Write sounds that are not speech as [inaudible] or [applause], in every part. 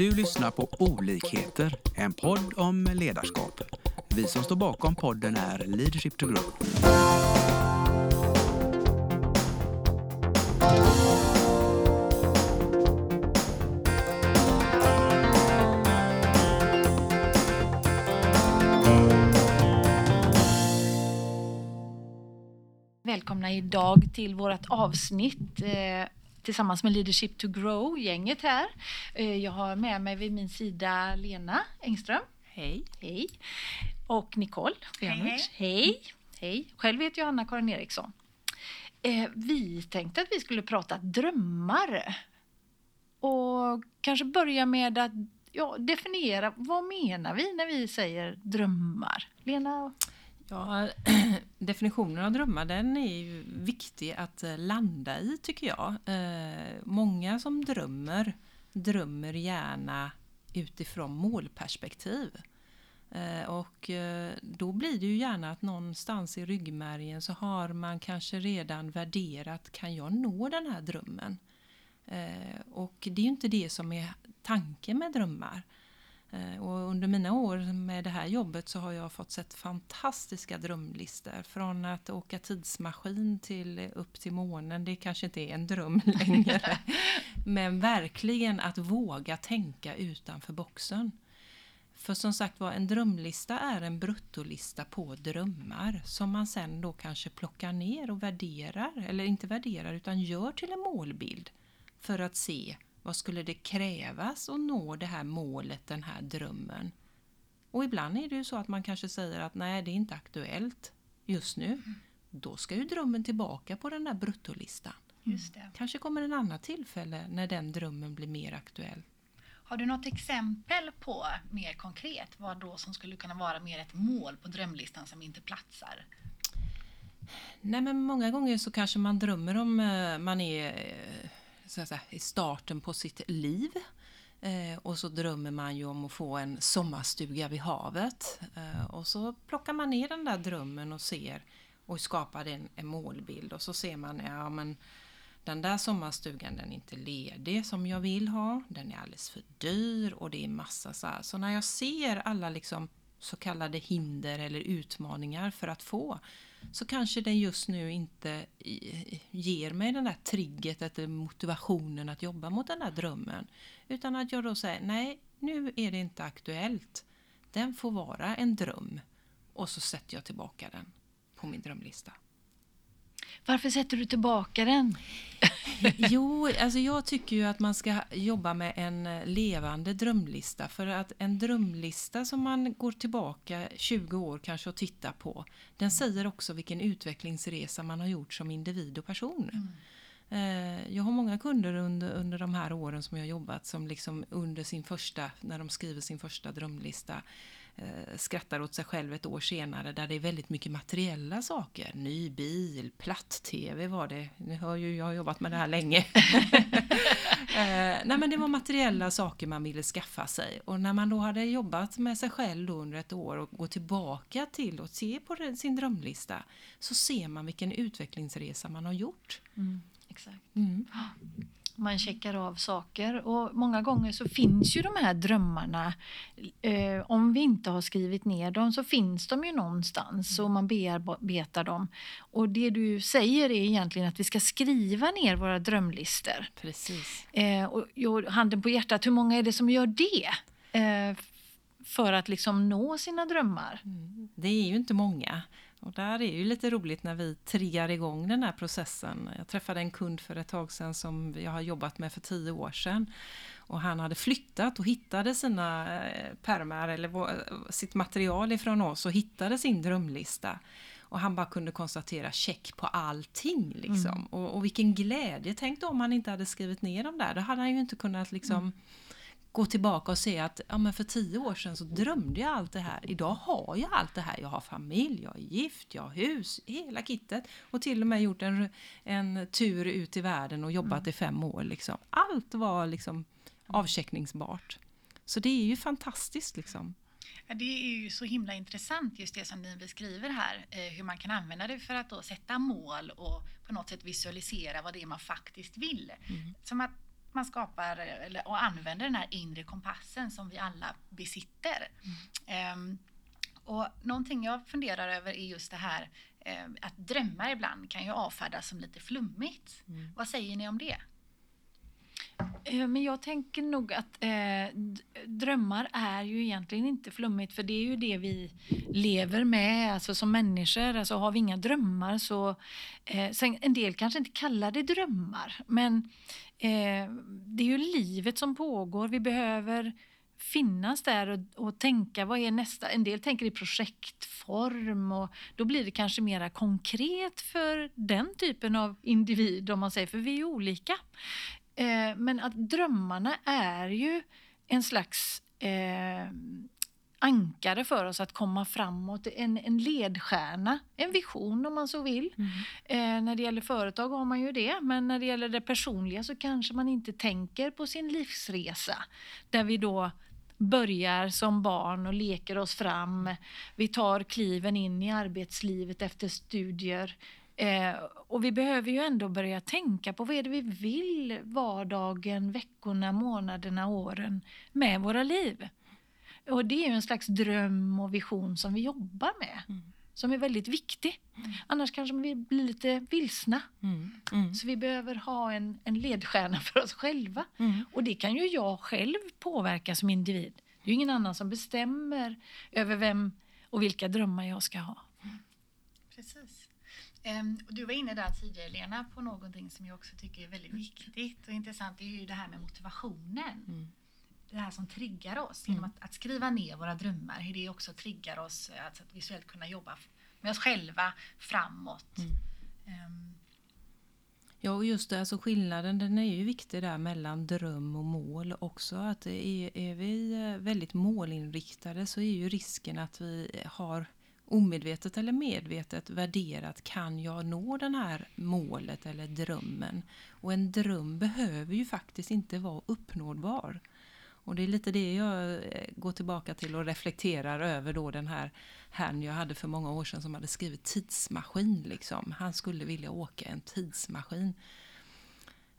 Du lyssnar på Olikheter, en podd om ledarskap. Vi som står bakom podden är Leadership to Grow. Välkomna idag till vårt avsnitt eh, tillsammans med Leadership to Grow-gänget här. Eh, jag har med mig vid min sida Lena Engström. Hej. Hej. Och Nicole Björnwitz. Hej. Hej. Själv heter jag Anna-Karin Eriksson. Eh, vi tänkte att vi skulle prata drömmar. Och kanske börja med att ja, definiera vad menar vi när vi säger drömmar? Lena? Ja, [clears throat] definitionen av drömmar den är ju viktig att eh, landa i tycker jag. Eh, många som drömmer drömmer gärna utifrån målperspektiv. Eh, och då blir det ju gärna att någonstans i ryggmärgen så har man kanske redan värderat, kan jag nå den här drömmen? Och det är ju inte det som är tanken med drömmar. Eh, och under mina år med det här jobbet så har jag fått sett fantastiska drömlistor. Från att åka tidsmaskin till upp till månen, det kanske inte är en dröm [laughs] längre. Men verkligen att våga tänka utanför boxen. För som sagt var, en drömlista är en bruttolista på drömmar som man sen då kanske plockar ner och värderar, eller inte värderar utan gör till en målbild för att se vad skulle det krävas att nå det här målet, den här drömmen? Och ibland är det ju så att man kanske säger att nej, det är inte aktuellt just nu. Mm. Då ska ju drömmen tillbaka på den där bruttolistan. Just det. Kanske kommer en annat tillfälle när den drömmen blir mer aktuell. Har du något exempel på mer konkret vad då som skulle kunna vara mer ett mål på drömlistan som inte platsar? Nej men många gånger så kanske man drömmer om eh, man är eh, så att säga, i starten på sitt liv. Eh, och så drömmer man ju om att få en sommarstuga vid havet. Eh, och så plockar man ner den där drömmen och ser och skapar en, en målbild. Och så ser man, ja men den där sommarstugan den är inte ledig som jag vill ha. Den är alldeles för dyr och det är massa så här. Så när jag ser alla liksom så kallade hinder eller utmaningar för att få så kanske den just nu inte ger mig den där trigget eller motivationen att jobba mot den där drömmen. Utan att jag då säger nej, nu är det inte aktuellt. Den får vara en dröm. Och så sätter jag tillbaka den på min drömlista. Varför sätter du tillbaka den? [laughs] jo, alltså jag tycker ju att man ska jobba med en levande drömlista. För att en drömlista som man går tillbaka 20 år kanske och tittar på, den säger också vilken utvecklingsresa man har gjort som individ och person. Mm. Eh, jag har många kunder under, under de här åren som jag jobbat som liksom under sin första, när de skriver sin första drömlista Eh, skrattar åt sig själv ett år senare där det är väldigt mycket materiella saker. Ny bil, platt-tv var det. Ni hör ju, jag har jobbat med det här länge. [laughs] eh, nej men det var materiella saker man ville skaffa sig. Och när man då hade jobbat med sig själv under ett år och går tillbaka till och se på sin drömlista så ser man vilken utvecklingsresa man har gjort. Mm, exakt. Mm man checkar av saker och många gånger så finns ju de här drömmarna, eh, om vi inte har skrivit ner dem så finns de ju någonstans och man bearbetar dem. Och det du säger är egentligen att vi ska skriva ner våra drömlistor. Precis. Eh, och, och handen på hjärtat, hur många är det som gör det? Eh, för att liksom nå sina drömmar? Mm. Det är ju inte många. Och där är ju lite roligt när vi triggar igång den här processen. Jag träffade en kund för ett tag sedan som jag har jobbat med för tio år sedan. Och han hade flyttat och hittade sina eh, pärmar eller sitt material ifrån oss och hittade sin drömlista. Och han bara kunde konstatera check på allting. Liksom. Mm. Och, och vilken glädje! Tänk då om han inte hade skrivit ner dem där. Då hade han ju inte kunnat liksom mm gå tillbaka och se att ja, men för tio år sedan så drömde jag allt det här. Idag har jag allt det här. Jag har familj, jag är gift, jag har hus, hela kittet. Och till och med gjort en, en tur ut i världen och jobbat mm. i fem år. Liksom. Allt var liksom avcheckningsbart. Så det är ju fantastiskt. Liksom. Ja, det är ju så himla intressant just det som ni beskriver här, eh, hur man kan använda det för att då sätta mål och på något sätt visualisera vad det är man faktiskt vill. Mm. Som att man skapar eller, och använder den här inre kompassen som vi alla besitter. Um, och någonting jag funderar över är just det här eh, att drömmar ibland kan ju avfärdas som lite flummigt. Mm. Vad säger ni om det? Eh, men jag tänker nog att eh, drömmar är ju egentligen inte flummigt för det är ju det vi lever med alltså som människor. Alltså har vi inga drömmar så... Eh, sen, en del kanske inte kallar det drömmar men eh, det är ju livet som pågår. Vi behöver finnas där och, och, tänka vad är nästa. En del tänker i projektform och då blir det kanske mera konkret för den typen av individ om man säger, för vi är olika. Eh, men att drömmarna är ju en slags eh, ankare för oss att komma framåt, en, en ledstjärna, en vision om man så vill. Mm. Eh, när det gäller företag har man ju det, men när det gäller det personliga så kanske man inte tänker på sin livsresa. Där vi då börjar som barn och leker oss fram. Vi tar kliven in i arbetslivet efter studier. Eh, och vi behöver ju ändå börja tänka på vad är det vi vill vardagen, veckorna, månaderna, åren med våra liv. Och det är ju en slags dröm och vision som vi jobbar med. Mm. Som är väldigt viktig. Mm. Annars kanske vi blir lite vilsna. Mm. mm. Så vi behöver ha en, en ledstjärna [laughs] för oss själva. Mm. Och det kan ju jag själv påverka som individ. Det är ju ingen annan som bestämmer över vem och vilka drömmar jag ska ha. Precis. Um, du var inne där tidigare Lena på någonting som jag också tycker är väldigt viktigt och intressant. Det är ju det här med motivationen. Mm. Det här som triggar oss genom mm. att, att, skriva ner våra drömmar. Hur det också triggar oss alltså att visuellt kunna jobba med oss själva framåt. Mm. Um, Ja, och just det, alltså skillnaden den är ju viktig där mellan dröm och mål också. Att är, är vi väldigt målinriktade så är ju risken att vi har omedvetet eller medvetet värderat kan jag nå den här målet eller drömmen. Och en dröm behöver ju faktiskt inte vara uppnåbar. Och det är lite det jag eh, går tillbaka till och reflekterar över då den här herrn jag hade för många år sedan som hade skrivit tidsmaskin. Liksom. Han skulle vilja åka en tidsmaskin.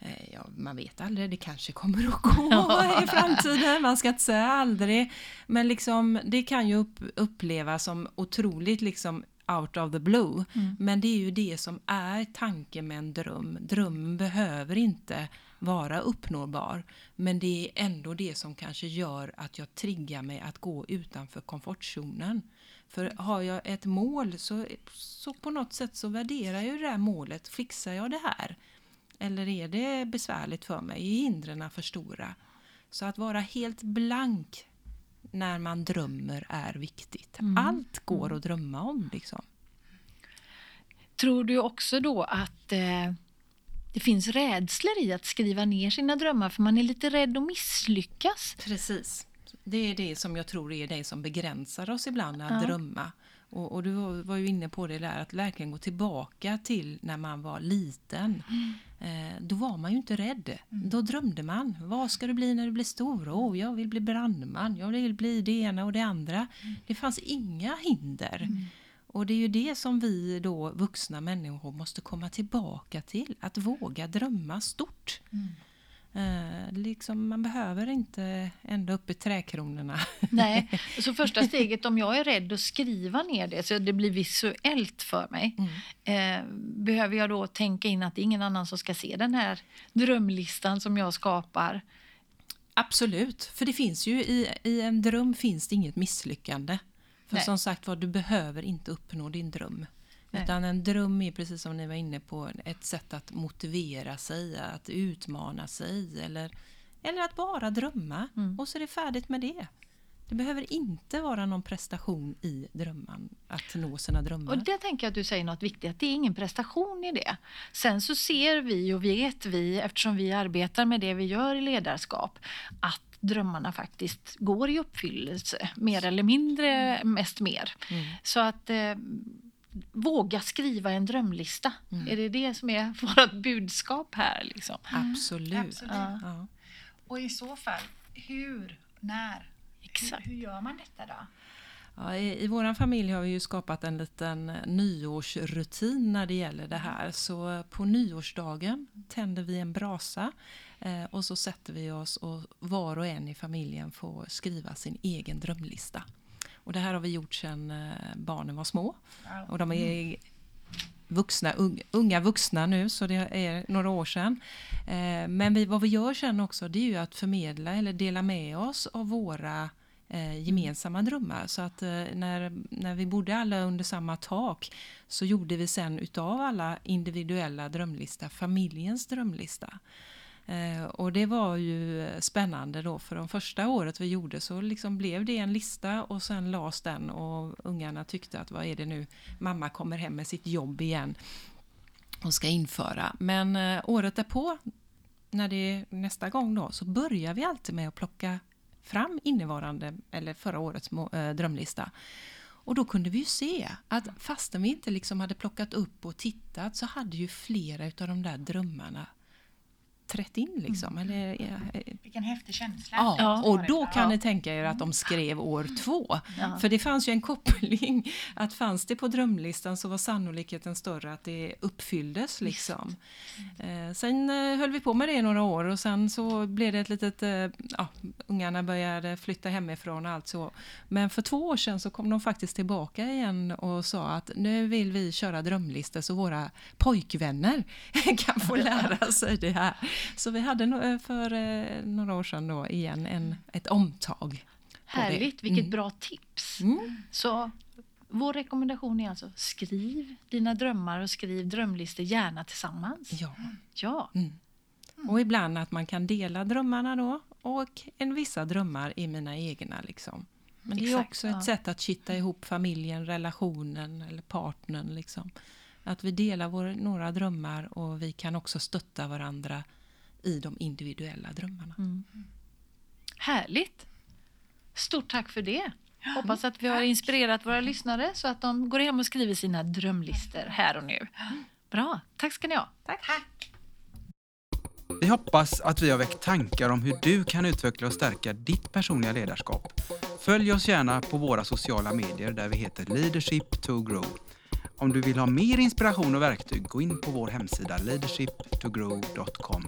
Eh, ja, man vet aldrig, det kanske kommer att gå [laughs] i framtiden, man ska inte säga aldrig. Men liksom, det kan ju upp, upplevas som otroligt liksom out of the blue. Mm. Men det är ju det som är tanken med en dröm. Drömmen behöver inte vara uppnåbar. Men det är ändå det som kanske gör att jag triggar mig att gå utanför komfortzonen. För har jag ett mål så, så på något sätt så värderar jag det här målet. Fixar jag det här? Eller är det besvärligt för mig? Är hindren för stora? Så att vara helt blank när man drömmer är viktigt. Mm. Allt går mm. att drömma om. Liksom. Tror du också då att eh, det finns rädslor i att skriva ner sina drömmar för man är lite rädd att misslyckas? Precis. Det är det som jag tror är det som begränsar oss ibland, att ja. drömma. Och, och, du var ju inne på det där att verkligen gå tillbaka till när man var liten. Mm. Eh, då var man ju inte rädd. Mm. Då drömde man. Vad ska du bli när du blir stor? Oh, jag vill bli brandman. Jag vill bli det ena och det andra. Mm. Det fanns inga hinder. Mm. Och det är ju det som vi då vuxna människor måste komma tillbaka till. Att våga drömma stort. Eh, liksom man behöver inte ända upp i träkronorna. [laughs] Nej, så första steget om jag är rädd att skriva ner det så det blir visuellt för mig. Mm. Eh, behöver jag då tänka in att det är ingen annan som ska se den här drömlistan som jag skapar? Absolut, för det finns ju i, i en dröm finns det inget misslyckande. För Nej. som sagt var, du behöver inte uppnå din dröm. Nej. Utan en dröm är precis som ni var inne på ett sätt att motivera sig, att utmana sig eller, eller att bara drömma. Mm. Och så är det färdigt med det. Det behöver inte vara någon prestation i drömmen, att nå sina drömmar. Och det tänker jag att du säger något viktigt, att det är ingen prestation i det. Sen så ser vi och vet vi, eftersom vi arbetar med det vi gör i ledarskap, att drömmarna faktiskt går i uppfyllelse, mer eller mindre, mest mer. Mm. Så att eh, våga skriva en drömlista. Mm. Är det det som är [laughs] vårt budskap här? Liksom? Mm. Absolut. Absolut. Ja. Och i så fall, hur, när? Exakt. Hur, hur gör man detta då? Ja, I i vår familj har vi ju skapat en liten nyårsrutin när det gäller det här. Så på nyårsdagen tänder vi en brasa Eh, och så sätter vi oss och var och en i familjen får skriva sin egen drömlista. Och det här har vi gjort sedan eh, barnen var små. Och de är vuxna, unga vuxna nu, så det är några år sedan. Eh, men vi, vad vi gör sen också, det är ju att förmedla eller dela med oss av våra eh, gemensamma drömmar. Så att när, när vi bodde alla under samma tak så gjorde vi sen utav alla individuella drömlista familjens drömlista. Eh, och det var ju spännande då för de första året vi gjorde så liksom blev det en lista och sen lades den och ungarna tyckte att vad är det nu, mamma kommer hem med sitt jobb igen och ska införa. Men eh, året därpå, när det är nästa gång då, så börjar vi alltid med att plocka fram innevarande, eller förra årets eh, drömlista. Och då kunde vi ju se att fastän vi inte liksom hade plockat upp och tittat så hade ju flera utav de där drömmarna trätt in liksom. Mm. Eller, ja. Eh, Vilken häftig känsla. Ja, och då kan ni tänka er att de skrev år två. Ja. För det fanns ju en koppling, att fanns det på drömlistan så var sannolikheten större att det uppfylldes liksom. Eh, sen eh, höll vi på med det i några år och sen så blev det ett litet, ja, ungarna började flytta hemifrån och allt så. Men för två år sedan så kom de faktiskt tillbaka igen och sa att nu vill vi köra drömlistor så våra pojkvänner [laughs] kan få lära sig det här. Så vi hade eh, för eh, några år sedan då igen en, ett omtag. Härligt, vilket mm. bra tips. Mm. Så vår rekommendation är alltså skriv dina drömmar och skriv drömlistor gärna tillsammans. Ja. ja. Mm. Och ibland att man kan dela drömmarna då och en vissa drömmar i mina egna. Liksom. Men det är Exakt, också ett ja. sätt att kitta ihop familjen, relationen eller partnern. Liksom. Att vi delar vår, några drömmar och vi kan också stötta varandra i de individuella drömmarna. Mm. Härligt! Stort tack för det! Hoppas att vi har inspirerat våra lyssnare så att de går hem och skriver sina drömlistor här och nu. Bra, tack ska ni ha. Tack. tack. Vi hoppas att vi har väckt tankar om hur du kan utveckla och stärka ditt personliga ledarskap. Följ oss gärna på våra sociala medier där vi heter Leadership to Grow. Om du vill ha mer inspiration och verktyg, gå in på vår hemsida leadershiptogrow.com.